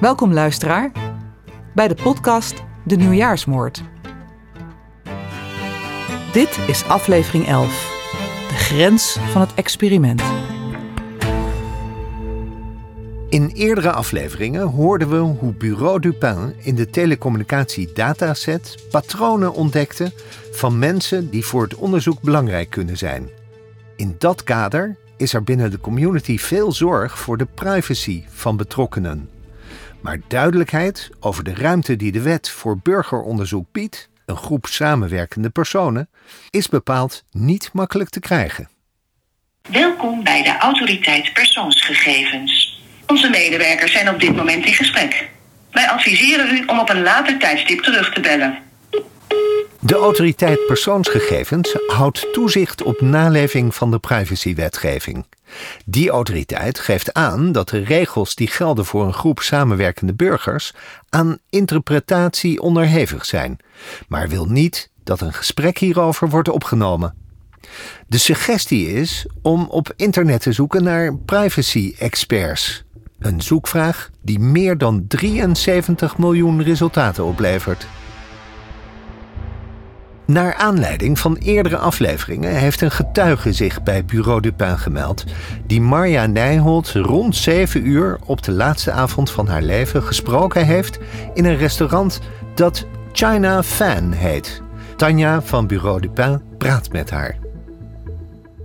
Welkom luisteraar bij de podcast De Nieuwjaarsmoord. Dit is aflevering 11. De grens van het experiment. In eerdere afleveringen hoorden we hoe Bureau Dupin in de telecommunicatie dataset patronen ontdekte van mensen die voor het onderzoek belangrijk kunnen zijn. In dat kader is er binnen de community veel zorg voor de privacy van betrokkenen. Maar duidelijkheid over de ruimte die de wet voor burgeronderzoek biedt, een groep samenwerkende personen, is bepaald niet makkelijk te krijgen. Welkom bij de Autoriteit Persoonsgegevens. Onze medewerkers zijn op dit moment in gesprek. Wij adviseren u om op een later tijdstip terug te bellen. De autoriteit persoonsgegevens houdt toezicht op naleving van de privacywetgeving. Die autoriteit geeft aan dat de regels die gelden voor een groep samenwerkende burgers aan interpretatie onderhevig zijn, maar wil niet dat een gesprek hierover wordt opgenomen. De suggestie is om op internet te zoeken naar privacy-experts. Een zoekvraag die meer dan 73 miljoen resultaten oplevert. Naar aanleiding van eerdere afleveringen heeft een getuige zich bij Bureau Dupin gemeld, die Marja Nijholt rond 7 uur op de laatste avond van haar leven gesproken heeft in een restaurant dat China Fan heet. Tanja van Bureau Dupin praat met haar.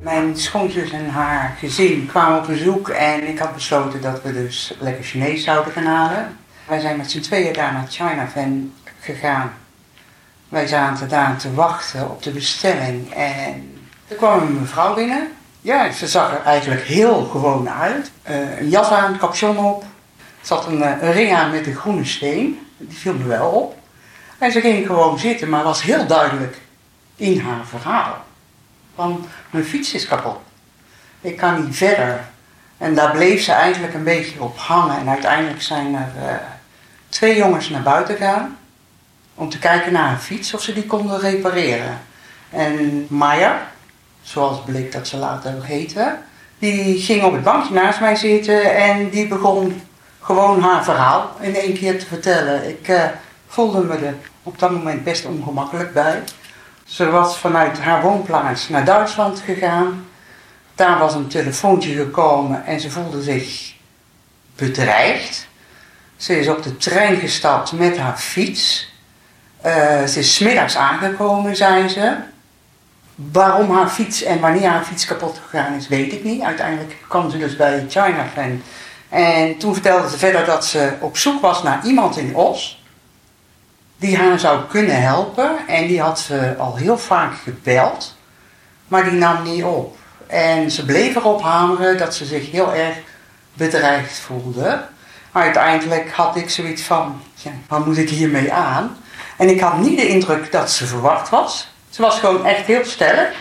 Mijn schoonzus en haar gezin kwamen op bezoek en ik had besloten dat we dus lekker Chinees zouden gaan halen. Wij zijn met z'n tweeën daar naar China Fan gegaan. Wij zaten daar te wachten op de bestelling en er kwam een mevrouw binnen. Ja, ze zag er eigenlijk heel gewoon uit. Uh, een jas aan, capuchon op. Er zat een, uh, een, ring aan met een groene steen. Die viel me wel op. En ze ging gewoon zitten, maar was heel duidelijk in haar verhaal. Van, mijn fiets is kapot. Ik kan niet verder. En daar bleef ze eigenlijk een beetje op hangen. En uiteindelijk zijn er uh, twee jongens naar buiten gegaan om te kijken naar een fiets of ze die konden repareren. En Maya, zoals bleek dat ze later heette, die ging op het bankje naast mij zitten en die begon gewoon haar verhaal in één keer te vertellen. Ik uh, voelde me er op dat moment best ongemakkelijk bij. Ze was vanuit haar woonplaats naar Duitsland gegaan. Daar was een telefoontje gekomen en ze voelde zich bedreigd. Ze is op de trein gestapt met haar fiets. Uh, ze is smiddags aangekomen, zei ze. Waarom haar fiets en wanneer haar fiets kapot gegaan is, weet ik niet. Uiteindelijk kwam ze dus bij China Fan. En toen vertelde ze verder dat ze op zoek was naar iemand in Os. Die haar zou kunnen helpen. En die had ze al heel vaak gebeld. Maar die nam niet op. En ze bleef erop hameren dat ze zich heel erg bedreigd voelde. Maar uiteindelijk had ik zoiets van, ja, wat moet ik hiermee aan? En ik had niet de indruk dat ze verwacht was. Ze was gewoon echt heel sterk.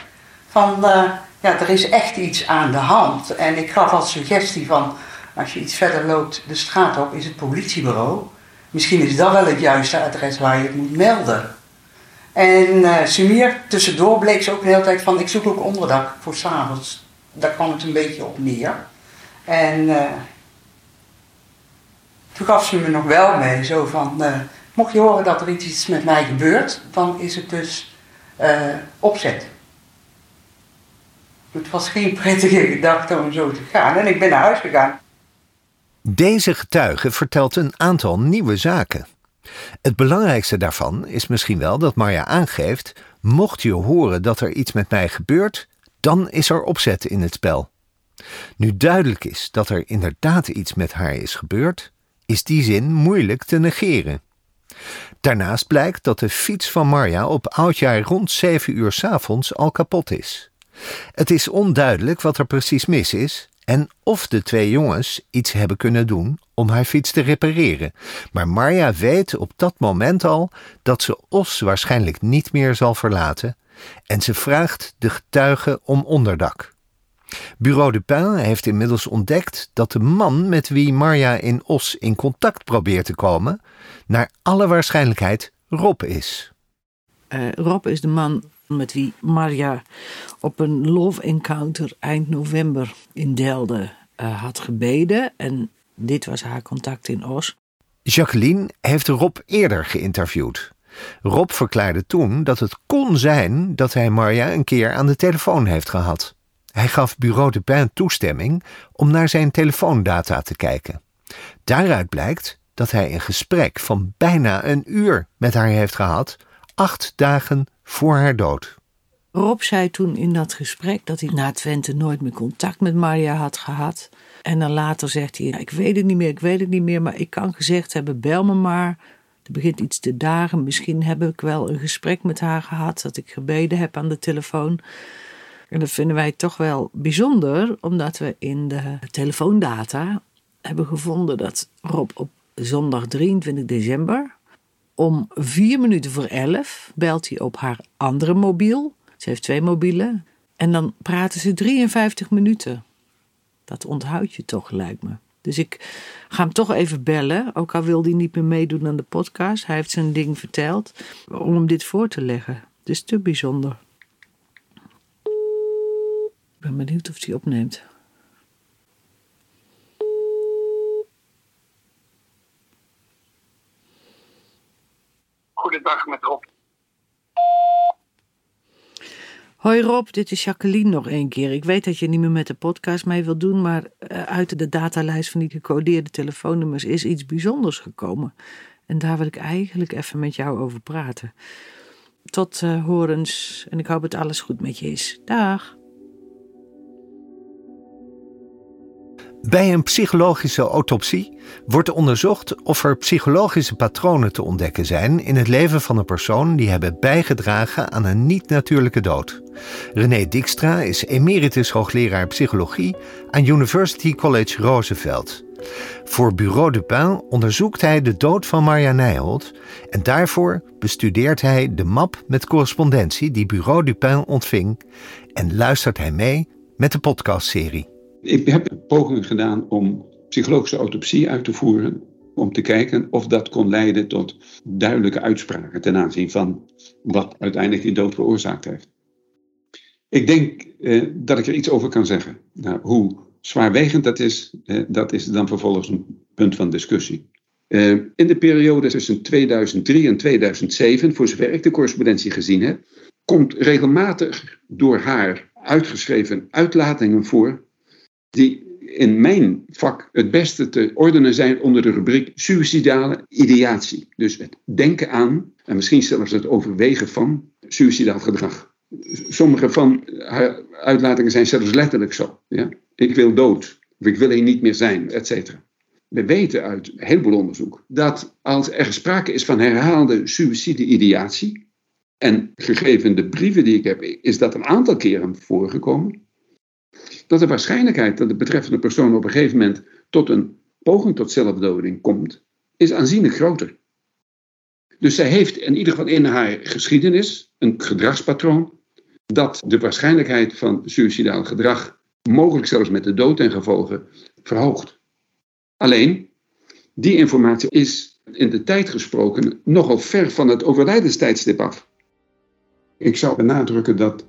Van, uh, ja, er is echt iets aan de hand. En ik gaf als suggestie van, als je iets verder loopt de straat op, is het politiebureau. Misschien is dat wel het juiste adres waar je het moet melden. En uh, Sumir, tussendoor bleek ze ook de hele tijd van, ik zoek ook onderdak voor s'avonds. Daar kwam het een beetje op neer. En uh, toen gaf ze me nog wel mee, zo van, Mocht je horen dat er iets met mij gebeurt, dan is het dus uh, opzet. Het was geen prettige gedachte om zo te gaan en ik ben naar huis gegaan. Deze getuige vertelt een aantal nieuwe zaken. Het belangrijkste daarvan is misschien wel dat Marja aangeeft: mocht je horen dat er iets met mij gebeurt, dan is er opzet in het spel. Nu duidelijk is dat er inderdaad iets met haar is gebeurd, is die zin moeilijk te negeren. Daarnaast blijkt dat de fiets van Marja op oudjaar rond 7 uur s avonds al kapot is. Het is onduidelijk wat er precies mis is en of de twee jongens iets hebben kunnen doen om haar fiets te repareren. Maar Marja weet op dat moment al dat ze Os waarschijnlijk niet meer zal verlaten en ze vraagt de getuige om onderdak. Bureau de Pin heeft inmiddels ontdekt dat de man met wie Marja in Os in contact probeert te komen, naar alle waarschijnlijkheid Rob is. Uh, Rob is de man met wie Marja op een love encounter eind november in Delden uh, had gebeden. En dit was haar contact in Os. Jacqueline heeft Rob eerder geïnterviewd. Rob verklaarde toen dat het kon zijn dat hij Marja een keer aan de telefoon heeft gehad. Hij gaf Bureau de Pin toestemming om naar zijn telefoondata te kijken. Daaruit blijkt dat hij een gesprek van bijna een uur met haar heeft gehad, acht dagen voor haar dood. Rob zei toen in dat gesprek dat hij na Twente nooit meer contact met Marja had gehad. En dan later zegt hij: Ik weet het niet meer, ik weet het niet meer, maar ik kan gezegd hebben: bel me maar. Er begint iets te dagen. Misschien heb ik wel een gesprek met haar gehad, dat ik gebeden heb aan de telefoon. En dat vinden wij toch wel bijzonder, omdat we in de telefoondata hebben gevonden dat Rob op zondag 23 december om vier minuten voor elf belt hij op haar andere mobiel. Ze heeft twee mobielen. En dan praten ze 53 minuten. Dat onthoud je toch, lijkt me. Dus ik ga hem toch even bellen, ook al wil hij niet meer meedoen aan de podcast. Hij heeft zijn ding verteld, om hem dit voor te leggen. Het is te bijzonder. Ik ben benieuwd of hij opneemt. Goedendag met Rob. Hoi Rob, dit is Jacqueline nog een keer. Ik weet dat je niet meer met de podcast mee wilt doen, maar eh, uit de datalijst van die gecodeerde telefoonnummers is iets bijzonders gekomen. En daar wil ik eigenlijk even met jou over praten. Tot uh, horens en ik hoop dat alles goed met je is. Dag. Bij een psychologische autopsie wordt onderzocht of er psychologische patronen te ontdekken zijn in het leven van een persoon die hebben bijgedragen aan een niet-natuurlijke dood. René Dijkstra is emeritus hoogleraar psychologie aan University College Roosevelt. Voor Bureau de Pin onderzoekt hij de dood van Marja Nijholt en daarvoor bestudeert hij de map met correspondentie die Bureau du Pin ontving en luistert hij mee met de podcastserie. Ik heb pogingen gedaan om psychologische autopsie uit te voeren. Om te kijken of dat kon leiden tot duidelijke uitspraken ten aanzien van wat uiteindelijk die dood veroorzaakt heeft. Ik denk eh, dat ik er iets over kan zeggen. Nou, hoe zwaarwegend dat is, eh, dat is dan vervolgens een punt van discussie. Uh, in de periode tussen 2003 en 2007, voor zover ik de correspondentie gezien heb, komt regelmatig door haar uitgeschreven uitlatingen voor die in mijn vak het beste te ordenen zijn onder de rubriek suïcidale ideatie. Dus het denken aan en misschien zelfs het overwegen van suïcidaal gedrag. Sommige van haar uitlatingen zijn zelfs letterlijk zo. Ja? Ik wil dood, of ik wil hier niet meer zijn, et cetera. We weten uit een heleboel onderzoek dat als er sprake is van herhaalde suïcide-ideatie, en gegeven de brieven die ik heb, is dat een aantal keren voorgekomen, dat de waarschijnlijkheid dat de betreffende persoon op een gegeven moment tot een poging tot zelfdoding komt, is aanzienlijk groter. Dus zij heeft in ieder geval in haar geschiedenis een gedragspatroon dat de waarschijnlijkheid van suicidaal gedrag, mogelijk zelfs met de dood en gevolgen, verhoogt. Alleen, die informatie is in de tijd gesproken nogal ver van het overlijdenstijdstip af. Ik zou benadrukken dat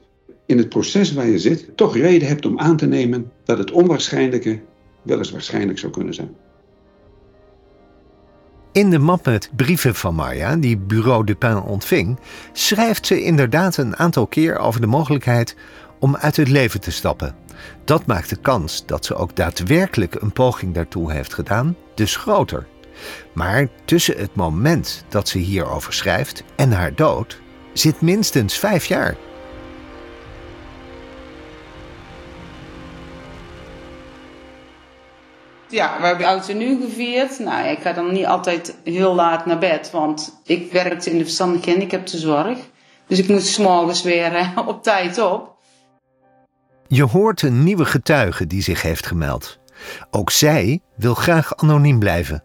in het proces waar je zit toch reden hebt om aan te nemen dat het onwaarschijnlijke wel eens waarschijnlijk zou kunnen zijn. In de map met brieven van Marja, die Bureau de Pin ontving, schrijft ze inderdaad een aantal keer over de mogelijkheid om uit het leven te stappen. Dat maakt de kans dat ze ook daadwerkelijk een poging daartoe heeft gedaan, dus groter. Maar tussen het moment dat ze hierover schrijft en haar dood zit minstens vijf jaar. Ja, we hebben oud en nieuw gevierd. Nou, ik ga dan niet altijd heel laat naar bed, want ik werkte in de verstandige gehandicaptenzorg. Dus ik moest s'morgens weer op tijd op. Je hoort een nieuwe getuige die zich heeft gemeld. Ook zij wil graag anoniem blijven.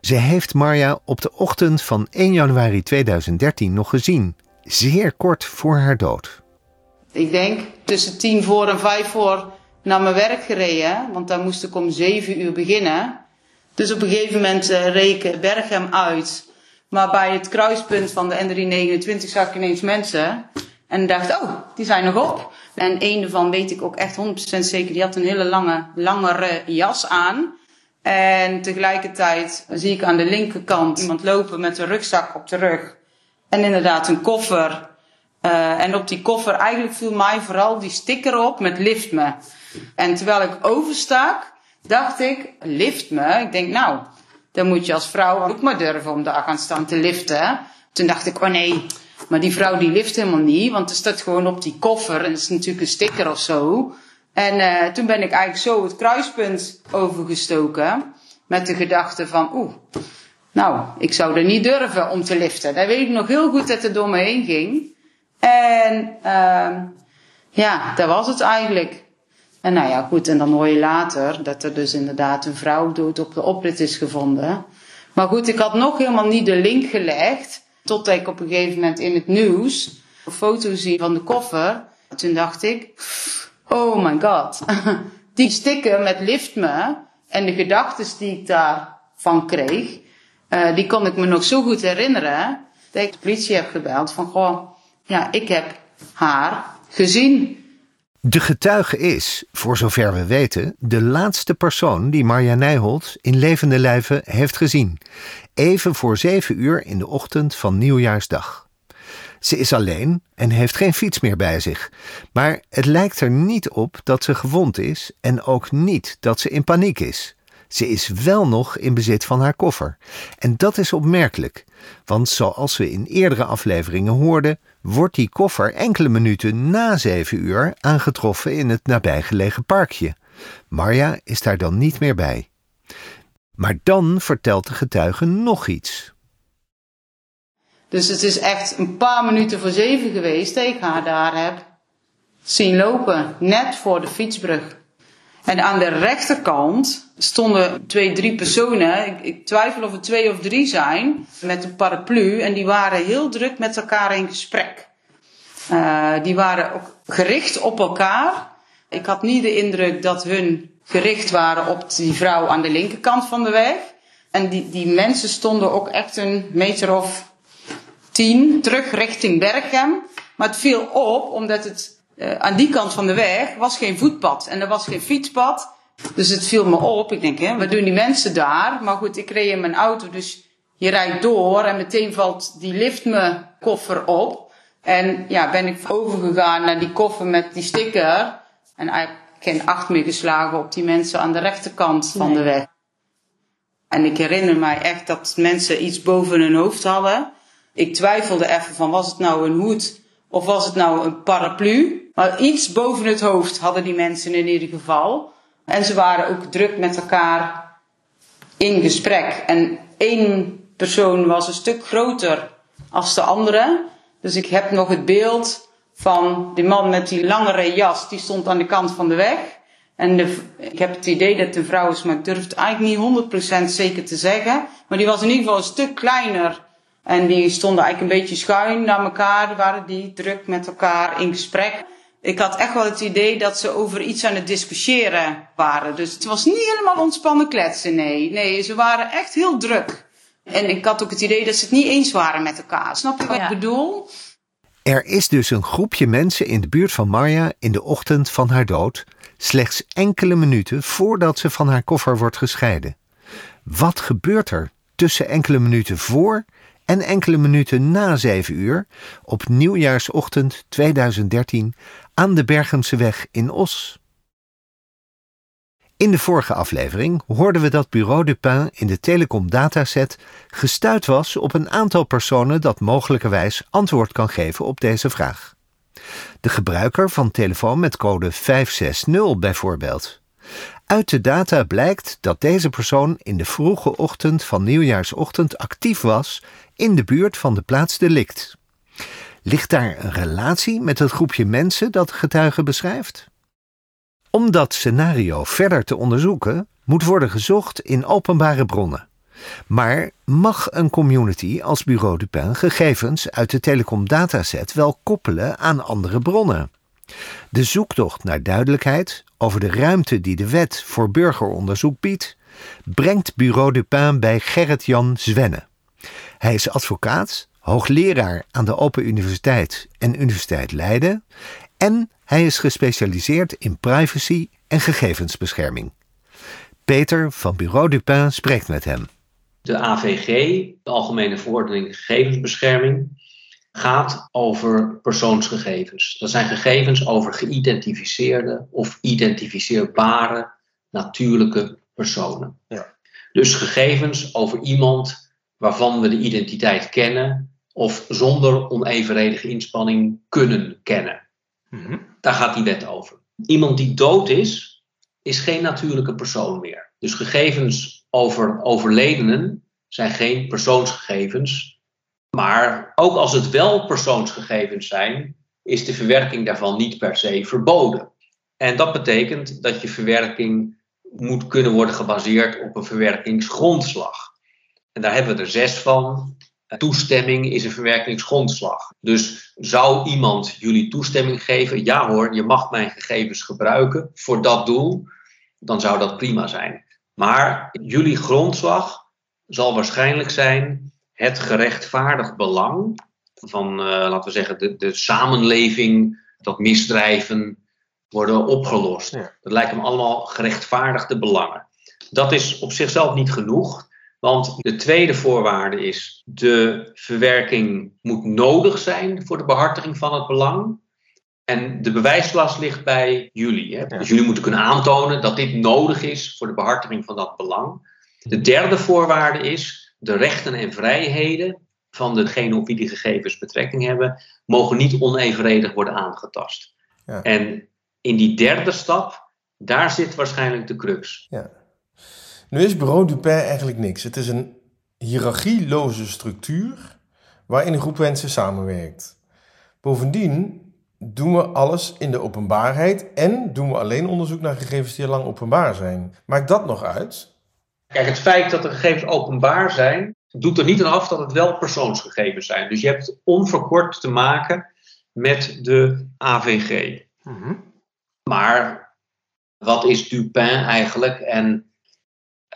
Ze heeft Marja op de ochtend van 1 januari 2013 nog gezien, zeer kort voor haar dood. Ik denk tussen tien voor en vijf voor naar mijn werk gereden, want daar moest ik om zeven uur beginnen. Dus op een gegeven moment uh, reek Berghem uit. Maar bij het kruispunt van de N329 zag ik ineens mensen. En dacht, oh, die zijn nog op. En een ervan weet ik ook echt 100% zeker, die had een hele lange, langere jas aan. En tegelijkertijd zie ik aan de linkerkant iemand lopen met een rugzak op de rug. En inderdaad een koffer. Uh, en op die koffer, eigenlijk viel mij vooral die sticker op met lift me. En terwijl ik overstak, dacht ik, lift me. Ik denk, nou, dan moet je als vrouw ook maar durven om daar gaan staan te liften. Toen dacht ik, oh nee, maar die vrouw die lift helemaal niet, want er staat gewoon op die koffer en het is natuurlijk een sticker of zo. En uh, toen ben ik eigenlijk zo het kruispunt overgestoken met de gedachte van, oeh, nou, ik zou er niet durven om te liften. Dat weet ik nog heel goed dat het door me heen ging. En uh, ja, dat was het eigenlijk. En nou ja, goed, en dan hoor je later dat er dus inderdaad een vrouw dood op de oprit is gevonden. Maar goed, ik had nog helemaal niet de link gelegd, totdat ik op een gegeven moment in het nieuws een foto zie van de koffer. Toen dacht ik, oh my god, die sticker met lift me en de gedachten die ik daarvan kreeg, uh, die kon ik me nog zo goed herinneren, dat ik de politie heb gebeld van, goh, ja, ik heb haar gezien. De getuige is, voor zover we weten, de laatste persoon die Marja Nijholt in levende lijven heeft gezien. Even voor zeven uur in de ochtend van nieuwjaarsdag. Ze is alleen en heeft geen fiets meer bij zich. Maar het lijkt er niet op dat ze gewond is en ook niet dat ze in paniek is. Ze is wel nog in bezit van haar koffer. En dat is opmerkelijk, want zoals we in eerdere afleveringen hoorden, wordt die koffer enkele minuten na zeven uur aangetroffen in het nabijgelegen parkje. Marja is daar dan niet meer bij. Maar dan vertelt de getuige nog iets. Dus het is echt een paar minuten voor zeven geweest dat ik haar daar heb zien lopen, net voor de fietsbrug. En aan de rechterkant stonden twee, drie personen. Ik, ik, twijfel of het twee of drie zijn. Met een paraplu. En die waren heel druk met elkaar in gesprek. Uh, die waren ook gericht op elkaar. Ik had niet de indruk dat hun gericht waren op die vrouw aan de linkerkant van de weg. En die, die mensen stonden ook echt een meter of tien terug richting Berghem. Maar het viel op omdat het uh, aan die kant van de weg was geen voetpad en er was geen fietspad. Dus het viel me op. Ik denk, hè, wat doen die mensen daar? Maar goed, ik reed in mijn auto, dus je rijdt door en meteen valt die lift me koffer op. En ja, ben ik overgegaan naar die koffer met die sticker. En eigenlijk geen acht meer geslagen op die mensen aan de rechterkant van de weg. En ik herinner mij echt dat mensen iets boven hun hoofd hadden. Ik twijfelde even van, was het nou een hoed of was het nou een paraplu? Maar iets boven het hoofd hadden die mensen in ieder geval. En ze waren ook druk met elkaar in gesprek. En één persoon was een stuk groter als de andere. Dus ik heb nog het beeld van die man met die langere jas, die stond aan de kant van de weg. En de, ik heb het idee dat het een vrouw is, maar ik durf het eigenlijk niet 100% zeker te zeggen. Maar die was in ieder geval een stuk kleiner. En die stonden eigenlijk een beetje schuin naar elkaar, waren die druk met elkaar in gesprek. Ik had echt wel het idee dat ze over iets aan het discussiëren waren. Dus het was niet helemaal ontspannen kletsen, nee. Nee, ze waren echt heel druk. En ik had ook het idee dat ze het niet eens waren met elkaar. Snap je wat ik bedoel? Er is dus een groepje mensen in de buurt van Marja in de ochtend van haar dood, slechts enkele minuten voordat ze van haar koffer wordt gescheiden. Wat gebeurt er tussen enkele minuten voor en enkele minuten na zeven uur op nieuwjaarsochtend 2013 aan de Bergense in Os. In de vorige aflevering hoorden we dat Bureau Dupin in de telecom dataset gestuurd was op een aantal personen dat mogelijkerwijs antwoord kan geven op deze vraag. De gebruiker van telefoon met code 560 bijvoorbeeld. Uit de data blijkt dat deze persoon in de vroege ochtend van nieuwjaarsochtend actief was in de buurt van de plaats delict. Ligt daar een relatie met het groepje mensen dat de beschrijft? Om dat scenario verder te onderzoeken, moet worden gezocht in openbare bronnen. Maar mag een community als Bureau Dupin gegevens uit de telecom dataset wel koppelen aan andere bronnen? De zoektocht naar duidelijkheid over de ruimte die de wet voor burgeronderzoek biedt, brengt Bureau Dupin bij Gerrit-Jan Zwenne. Hij is advocaat, hoogleraar aan de Open Universiteit en Universiteit Leiden en hij is gespecialiseerd in privacy en gegevensbescherming. Peter van Bureau Dupin spreekt met hem. De AVG, de Algemene Verordening Gegevensbescherming, gaat over persoonsgegevens. Dat zijn gegevens over geïdentificeerde of identificeerbare natuurlijke personen. Ja. Dus gegevens over iemand waarvan we de identiteit kennen of zonder onevenredige inspanning kunnen kennen. Mhm. Daar gaat die wet over. Iemand die dood is, is geen natuurlijke persoon meer. Dus gegevens over overledenen zijn geen persoonsgegevens. Maar ook als het wel persoonsgegevens zijn, is de verwerking daarvan niet per se verboden. En dat betekent dat je verwerking moet kunnen worden gebaseerd op een verwerkingsgrondslag. En daar hebben we er zes van. Toestemming is een verwerkingsgrondslag. Dus zou iemand jullie toestemming geven? Ja hoor, je mag mijn gegevens gebruiken voor dat doel. Dan zou dat prima zijn. Maar jullie grondslag zal waarschijnlijk zijn het gerechtvaardigd belang van, uh, laten we zeggen, de, de samenleving, dat misdrijven worden opgelost. Dat lijken me allemaal gerechtvaardigde belangen. Dat is op zichzelf niet genoeg, want de tweede voorwaarde is: de verwerking moet nodig zijn voor de behartiging van het belang. En de bewijslast ligt bij jullie. Hè? Dus jullie moeten kunnen aantonen dat dit nodig is voor de behartiging van dat belang. De derde voorwaarde is: de rechten en vrijheden van degene op wie die gegevens betrekking hebben, mogen niet onevenredig worden aangetast. Ja. En in die derde stap, daar zit waarschijnlijk de crux. Ja. Nu is Bureau Dupin eigenlijk niks. Het is een hiërarchieloze structuur waarin een groep mensen samenwerkt. Bovendien doen we alles in de openbaarheid en doen we alleen onderzoek naar gegevens die al lang openbaar zijn. Maakt dat nog uit? Kijk, het feit dat de gegevens openbaar zijn, doet er niet aan af dat het wel persoonsgegevens zijn. Dus je hebt onverkort te maken met de AVG. Mm maar wat is Dupin eigenlijk? En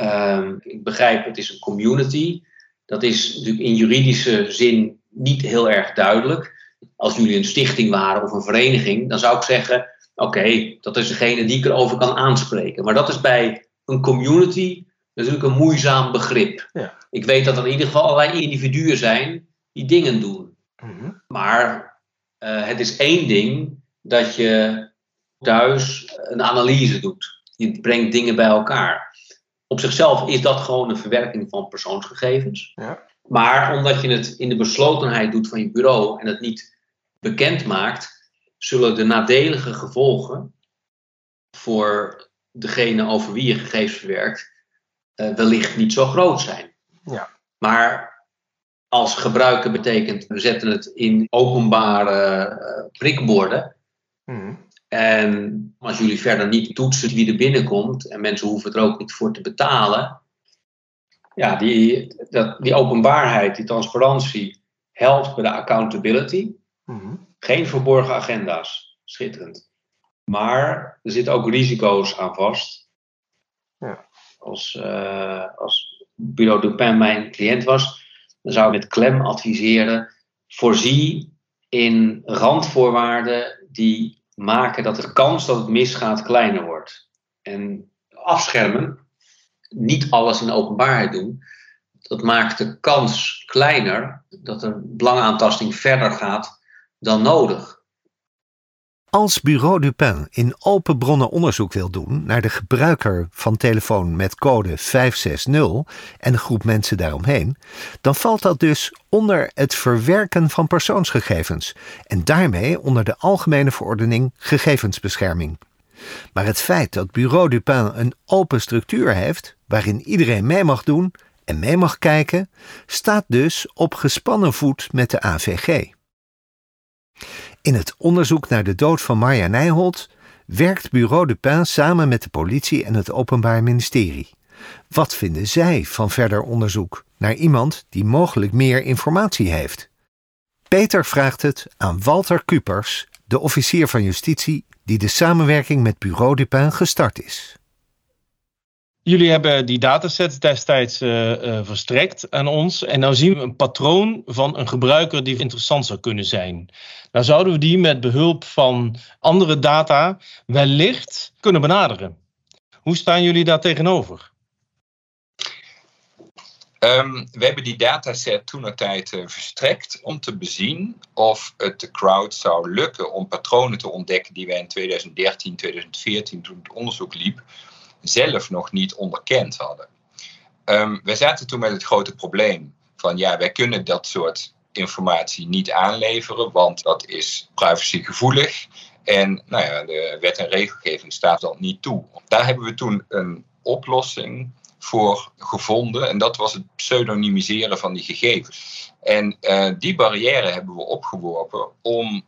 uh, ik begrijp, het is een community. Dat is natuurlijk in juridische zin niet heel erg duidelijk. Als jullie een stichting waren of een vereniging, dan zou ik zeggen: oké, dat is degene die ik erover kan aanspreken. Maar dat is bij een community natuurlijk een moeizaam begrip. Ja. Ik weet dat er in ieder geval allerlei individuen zijn die dingen doen. Mhm. Maar uh, het is één ding dat je thuis een analyse doet. Je brengt dingen bij elkaar. Op zichzelf is dat gewoon een verwerking van persoonsgegevens. Ja. Maar omdat je het in de beslotenheid doet van je bureau en het niet bekend maakt, zullen de nadelige gevolgen voor degene over wie je gegevens verwerkt wellicht niet zo groot zijn. Ja. Maar als gebruiken betekent we zetten het in openbare uh, prikborden, mm. En als jullie verder niet toetsen wie er binnenkomt, en mensen hoeven er ook niet voor te betalen, ja, die, dat, die openbaarheid, die transparantie helpt bij de accountability. Mhm. Geen verborgen agenda's. Schitterend. Maar er zitten ook risico's aan vast. Ja. Als, uh, als Bureau Dupin mijn cliënt was, dan zou ik met klem adviseren: voorzie in randvoorwaarden die maken dat de kans dat het misgaat kleiner wordt. En afschermen, niet alles in openbaarheid doen, dat maakt de kans kleiner dat er belangaantasting verder gaat dan nodig. Als Bureau Dupin in open bronnen onderzoek wil doen naar de gebruiker van telefoon met code 560 en een groep mensen daaromheen, dan valt dat dus onder het verwerken van persoonsgegevens en daarmee onder de Algemene Verordening Gegevensbescherming. Maar het feit dat Bureau Dupin een open structuur heeft, waarin iedereen mee mag doen en mee mag kijken, staat dus op gespannen voet met de AVG. In het onderzoek naar de dood van Marja Nijholt werkt Bureau de Pin samen met de politie en het Openbaar Ministerie. Wat vinden zij van verder onderzoek naar iemand die mogelijk meer informatie heeft? Peter vraagt het aan Walter Kupers, de officier van justitie die de samenwerking met Bureau de Pin gestart is. Jullie hebben die datasets destijds uh, uh, verstrekt aan ons. En nou zien we een patroon van een gebruiker die interessant zou kunnen zijn. Nou zouden we die met behulp van andere data wellicht kunnen benaderen. Hoe staan jullie daar tegenover? Um, we hebben die dataset toen een tijd uh, verstrekt om te bezien of het de crowd zou lukken om patronen te ontdekken die wij in 2013, 2014, toen het onderzoek liep, zelf nog niet onderkend hadden. Um, wij zaten toen met het grote probleem van ja, wij kunnen dat soort informatie niet aanleveren, want dat is privacygevoelig. En nou ja, de wet en regelgeving staat dat niet toe. Daar hebben we toen een oplossing voor gevonden. En dat was het pseudonymiseren van die gegevens. En uh, die barrière hebben we opgeworpen om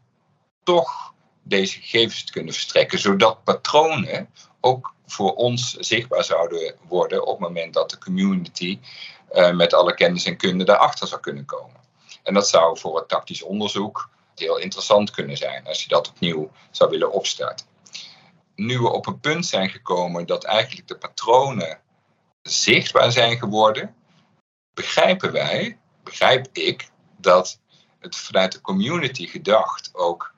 toch deze gegevens te kunnen verstrekken, zodat patronen ook voor ons zichtbaar zouden worden op het moment dat de community uh, met alle kennis en kunde daarachter zou kunnen komen. En dat zou voor het tactisch onderzoek heel interessant kunnen zijn als je dat opnieuw zou willen opstarten. Nu we op een punt zijn gekomen dat eigenlijk de patronen zichtbaar zijn geworden, begrijpen wij, begrijp ik, dat het vanuit de community gedacht ook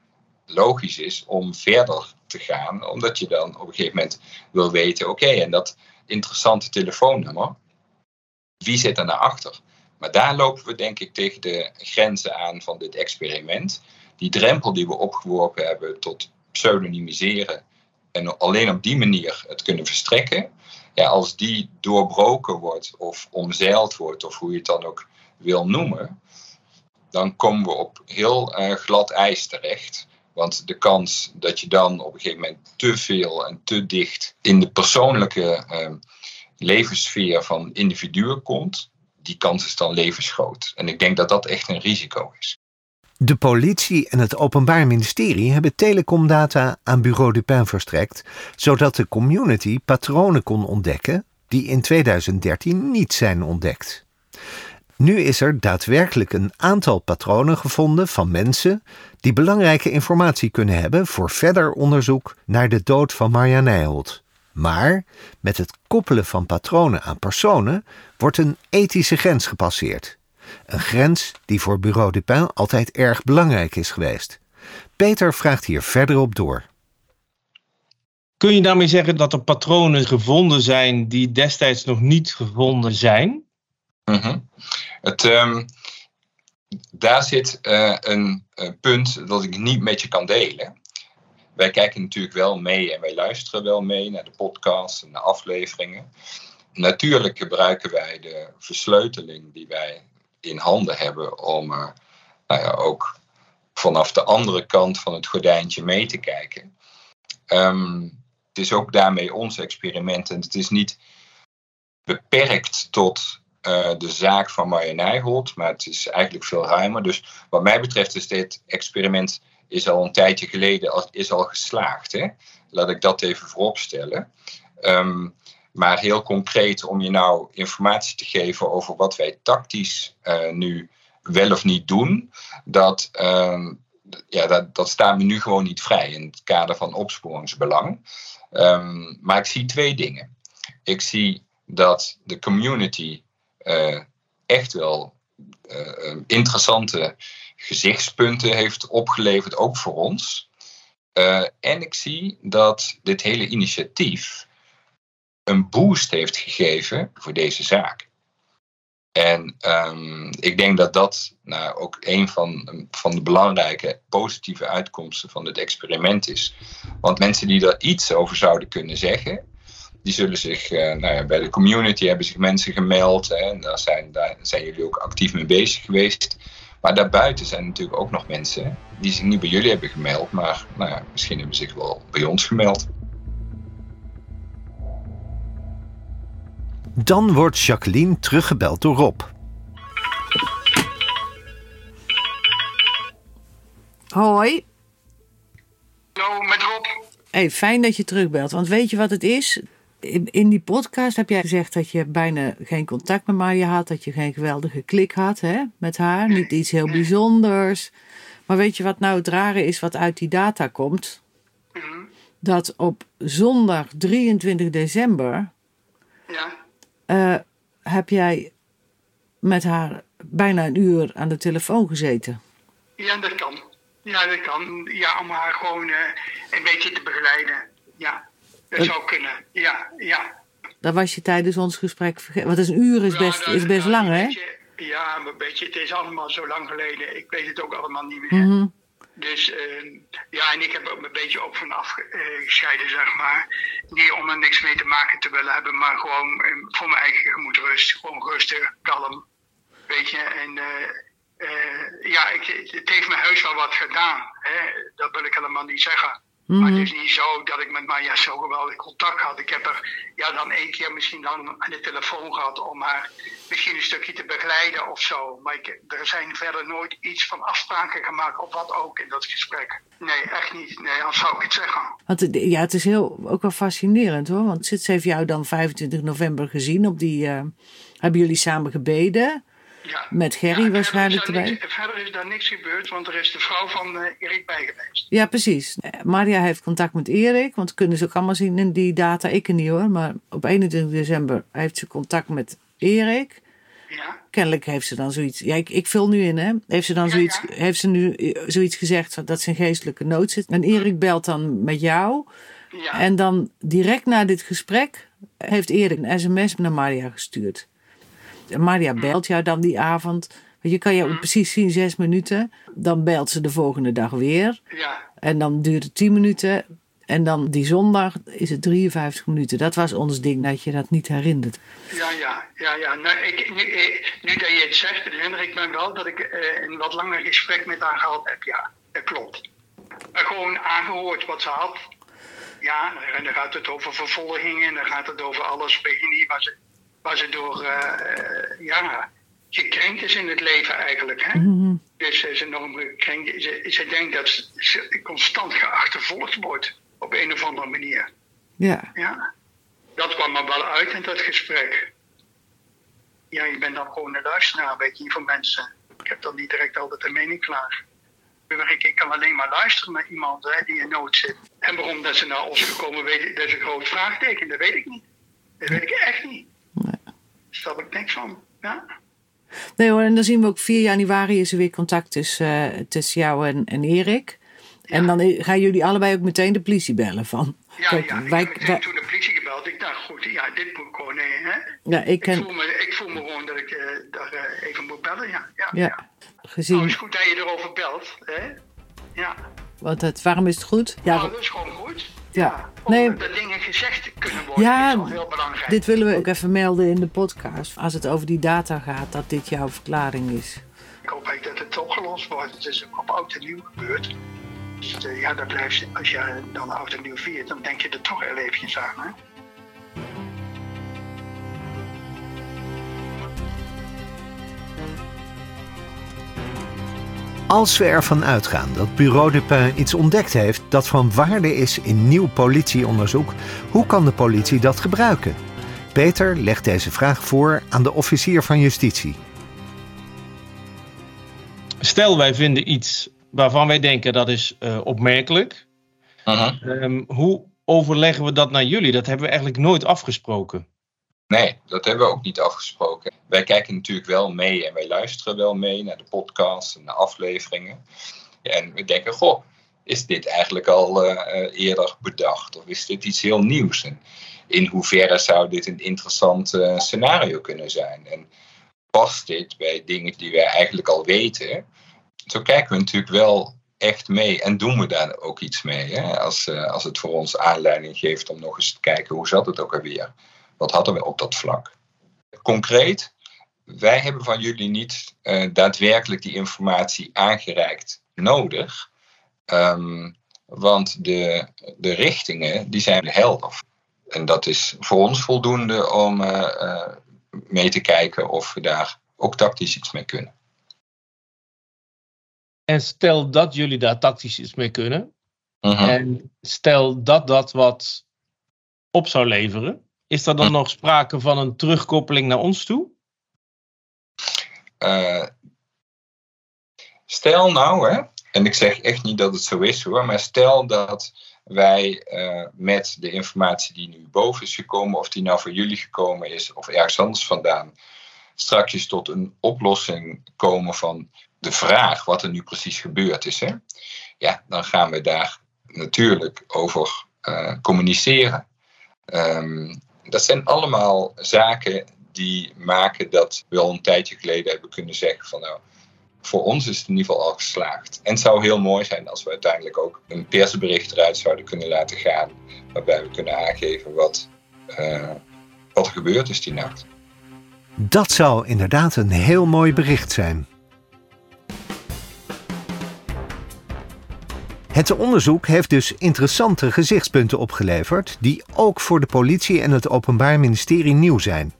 logisch is om verder te gaan, omdat je dan op een gegeven moment wil weten, oké, en dat interessante telefoonnummer, wie zit er naar achter? Maar daar lopen we denk ik tegen de grenzen aan van dit experiment. Die drempel die we opgeworpen hebben tot pseudonymiseren en alleen op die manier het kunnen verstrekken, ja, als die doorbroken wordt of omzeild wordt, of hoe je het dan ook wil noemen, dan komen we op heel uh, glad ijs terecht. Want de kans dat je dan op een gegeven moment te veel en te dicht in de persoonlijke uh, levenssfeer van individuen komt, die kans is dan levensgroot. En ik denk dat dat echt een risico is. De politie en het Openbaar Ministerie hebben telecomdata aan Bureau Dupin verstrekt, zodat de community patronen kon ontdekken die in 2013 niet zijn ontdekt. Nu is er daadwerkelijk een aantal patronen gevonden van mensen die belangrijke informatie kunnen hebben voor verder onderzoek naar de dood van Marja Nijholt. Maar met het koppelen van patronen aan personen wordt een ethische grens gepasseerd. Een grens die voor Bureau Dupin altijd erg belangrijk is geweest. Peter vraagt hier verder op door. Kun je daarmee zeggen dat er patronen gevonden zijn die destijds nog niet gevonden zijn? -hmm. het, um, daar zit uh, een, een punt dat ik niet met je kan delen. Wij kijken natuurlijk wel mee en wij luisteren wel mee naar de podcasts en de afleveringen. Natuurlijk gebruiken wij de versleuteling die wij in handen hebben om nou ja, ook vanaf de andere kant van het gordijntje mee te kijken. Um, het is ook daarmee ons experiment en het is niet beperkt tot de zaak van Marja Nijholt, maar het is eigenlijk veel ruimer. Dus wat mij betreft is dit experiment is al een tijdje geleden al, is al geslaagd. Hè? Laat ik dat even vooropstellen. Um, maar heel concreet om je nou informatie te geven over wat wij tactisch uh, nu wel of niet doen, dat, uh, ja, dat, dat staat me nu gewoon niet vrij in het kader van opsporingsbelang. Um, maar ik zie twee dingen. Ik zie dat de community uh, echt wel uh, interessante gezichtspunten heeft opgeleverd, ook voor ons. Uh, en ik zie dat dit hele initiatief een boost heeft gegeven voor deze zaak. En um, ik denk dat dat nou, ook een van, van de belangrijke positieve uitkomsten van dit experiment is. Want mensen die er iets over zouden kunnen zeggen, die zullen zich, uh, nou ja, bij de community hebben zich mensen gemeld. Hè, en daar zijn, daar zijn jullie ook actief mee bezig geweest. Maar daarbuiten zijn natuurlijk ook nog mensen die zich niet bij jullie hebben gemeld, maar nou ja, misschien hebben ze zich wel bij ons gemeld. Dan wordt Jacqueline teruggebeld door Rob. Hoi. Hallo, met Rob. Hey, fijn dat je terugbelt. Want weet je wat het is? In, in die podcast heb jij gezegd dat je bijna geen contact met Marja had. Dat je geen geweldige klik had hè, met haar. Niet iets heel bijzonders. Maar weet je wat nou het rare is wat uit die data komt? Dat op zondag 23 december... Ja. Uh, heb jij met haar bijna een uur aan de telefoon gezeten. Ja, dat kan. Ja, dat kan. Ja, om haar gewoon uh, een beetje te begeleiden. Ja. Dat zou kunnen, ja, ja. Dat was je tijdens ons gesprek vergeten. Want een uur is Nou, best, is best lang, hè? Ja, maar weet je, het is allemaal zo lang geleden. Ik weet het ook allemaal niet meer. Mhm. Dus eh, ja, en ik heb er ook een beetje op van afgescheiden, zeg maar. Niet om er niks mee te maken te willen hebben, maar gewoon eh, voor mijn eigen gemoedsrust. Gewoon rustig, kalm. Weet je, en eh, eh, ja, ik, het heeft mijn huis wel wat gedaan. Hè? Dat wil ik helemaal niet zeggen. Maar het is niet zo dat ik met Maya zo geweldig contact had. Ik heb er ja, dan één keer misschien dan aan de telefoon gehad om haar misschien een stukje te begeleiden of zo. Maar ik, er zijn verder nooit iets van afspraken gemaakt of wat ook in dat gesprek. Nee, echt niet. Nee, anders zou ik het zeggen. Want ja, het is heel, ook wel fascinerend hoor. Want Sits heeft jou dan 25 november gezien. Op die, eh, hebben jullie samen gebeden. Ja. Met Gerry Ja, waarschijnlijk verder erbij. niks, verder is daar niks gebeurd, want er is de vrouw van eh, Erik bij geweest. Ja, precies. Eh, Maria heeft contact met Erik. Want dat kunnen ze ook allemaal zien in die data. Ik niet hoor. Maar op 21 december heeft ze contact met Erik. Ja. Kennelijk heeft ze dan zoiets. Ja, ik, ik vul nu in, hè? Heeft ze dan Ja, zoiets, ja. heeft ze nu eh, zoiets gezegd dat ze in geestelijke nood zit? En Erik belt dan met jou. Ja. En dan direct na dit gesprek heeft Erik een sms naar Maria gestuurd. Maria belt jou dan die avond. Want je kan jou precies zien, zes minuten. Dan belt ze de volgende dag weer. Ja. En dan duurt het tien minuten. En dan die zondag is het 53 minuten. Dat was ons ding, dat je dat niet herinnert. Ja, ja, ja, ja. Nou, ik, nu, eh, nu dat je het zegt, herinner ik me wel dat ik eh, een wat langer gesprek met haar gehad heb. Ja, dat klopt. En gewoon aangehoord wat ze had. Ja, en dan gaat het over vervolgingen, en dan gaat het over alles, weet je niet, waar ze, waar ze door, eh, eh, ja, gekrenkt is in het leven eigenlijk. Hè? Dus ze is enorm gekrenkt. Ze, ze denkt dat ze, constant geachtervolgd wordt, op een of andere manier. Ja. Ja, dat kwam er wel uit in dat gesprek. Ja, je bent dan gewoon een luisteraar, weet je, voor mensen. Ik heb dan niet direct altijd een mening klaar. Ik, ik kan alleen maar luisteren naar iemand hè, die in nood zit. En waarom dat ze naar ons gekomen, weet ik, dat is een groot vraagteken. Dat weet ik niet. Dat weet ik echt niet. Daar snap ik niks van. Ja. Nee hoor, en dan zien we ook 4 januari is er weer contact tussen, eh, tussen jou en, en Erik. En dan gaan jullie allebei ook meteen de politie bellen van. Ja, kijk, ja, ik wij, heb wij- toen de politie gebeld. Ik dacht, goed, ja, dit moet gewoon, nee, hè. ja, ik Ik voel, me, ik voel me gewoon dat ik eh, daar eh, even moet bellen, ja. ja. ja, gezien, het is goed dat je erover belt, hè. Ja, want het, waarom is het goed? Ja, nou, dat is gewoon goed. Ja. Nee, dat dingen gezegd kunnen worden Ja, is wel heel belangrijk. dit willen we ook even melden in de podcast. Als het over die data gaat, dat dit jouw verklaring is. Ik hoop eigenlijk dat het opgelost wordt. Het is ook op oud en nieuw gebeurd. Dus eh, ja, dat blijft, als je dan oud en nieuw viert, dan denk je er toch heel eventjes aan, hè. Als we ervan uitgaan dat Bureau Dupin iets ontdekt heeft dat van waarde is in nieuw politieonderzoek, hoe kan de politie dat gebruiken? Peter legt deze vraag voor aan de officier van justitie. Stel, wij vinden iets waarvan wij denken dat is eh, opmerkelijk. Ehm, hoe overleggen we dat naar jullie? Dat hebben we eigenlijk nooit afgesproken. Nee, dat hebben we ook niet afgesproken. Wij kijken natuurlijk wel mee en wij luisteren wel mee naar de podcast en de afleveringen. En we denken, goh, is dit eigenlijk al eh, eerder bedacht? Of is dit iets heel nieuws? En in hoeverre zou dit een interessant eh, scenario kunnen zijn? En past dit bij dingen die wij eigenlijk al weten? Zo kijken we natuurlijk wel echt mee en doen we daar ook iets mee. Hè? Als, eh, als het voor ons aanleiding geeft om nog eens te kijken hoe zat het ook alweer. Wat hadden we op dat vlak? Concreet, wij hebben van jullie niet eh, daadwerkelijk die informatie aangereikt nodig. Ehm, want de, de richtingen die zijn helder. En dat is voor ons voldoende om eh, eh, mee te kijken of we daar ook tactisch iets mee kunnen. En stel dat jullie daar tactisch iets mee kunnen. Mhm. En stel dat dat wat op zou leveren. Is er dan nog sprake van een terugkoppeling naar ons toe? Eh, stel nou, hè, en ik zeg echt niet dat het zo is hoor, maar stel dat wij eh, met de informatie die nu boven is gekomen, of die nou voor jullie gekomen is, of ergens anders vandaan, straks tot een oplossing komen van de vraag wat er nu precies gebeurd is. Hè? Ja, dan gaan we daar natuurlijk over eh, communiceren. Ehm, dat zijn allemaal zaken die maken dat we al een tijdje geleden hebben kunnen zeggen van nou, voor ons is het in ieder geval al geslaagd. En het zou heel mooi zijn als we uiteindelijk ook een persbericht eruit zouden kunnen laten gaan, waarbij we kunnen aangeven wat, uh, wat er gebeurd is die nacht. Dat zou inderdaad een heel mooi bericht zijn. Het onderzoek heeft dus interessante gezichtspunten opgeleverd, die ook voor de politie en het Openbaar Ministerie nieuw zijn.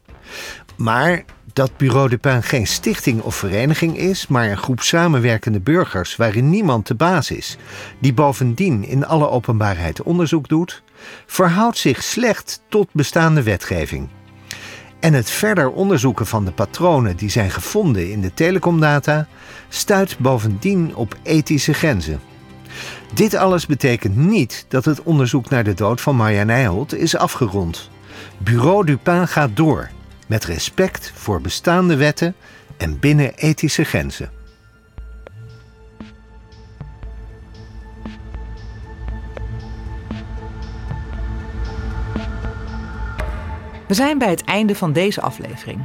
Maar dat Bureau de Pin geen stichting of vereniging is, maar een groep samenwerkende burgers waarin niemand de baas is, die bovendien in alle openbaarheid onderzoek doet, verhoudt zich slecht tot bestaande wetgeving. En het verder onderzoeken van de patronen die zijn gevonden in de telecomdata stuit bovendien op ethische grenzen. Dit alles betekent niet dat het onderzoek naar de dood van Marja Nijholt is afgerond. Bureau Dupin gaat door, met respect voor bestaande wetten en binnen ethische grenzen. We zijn bij het einde van deze aflevering.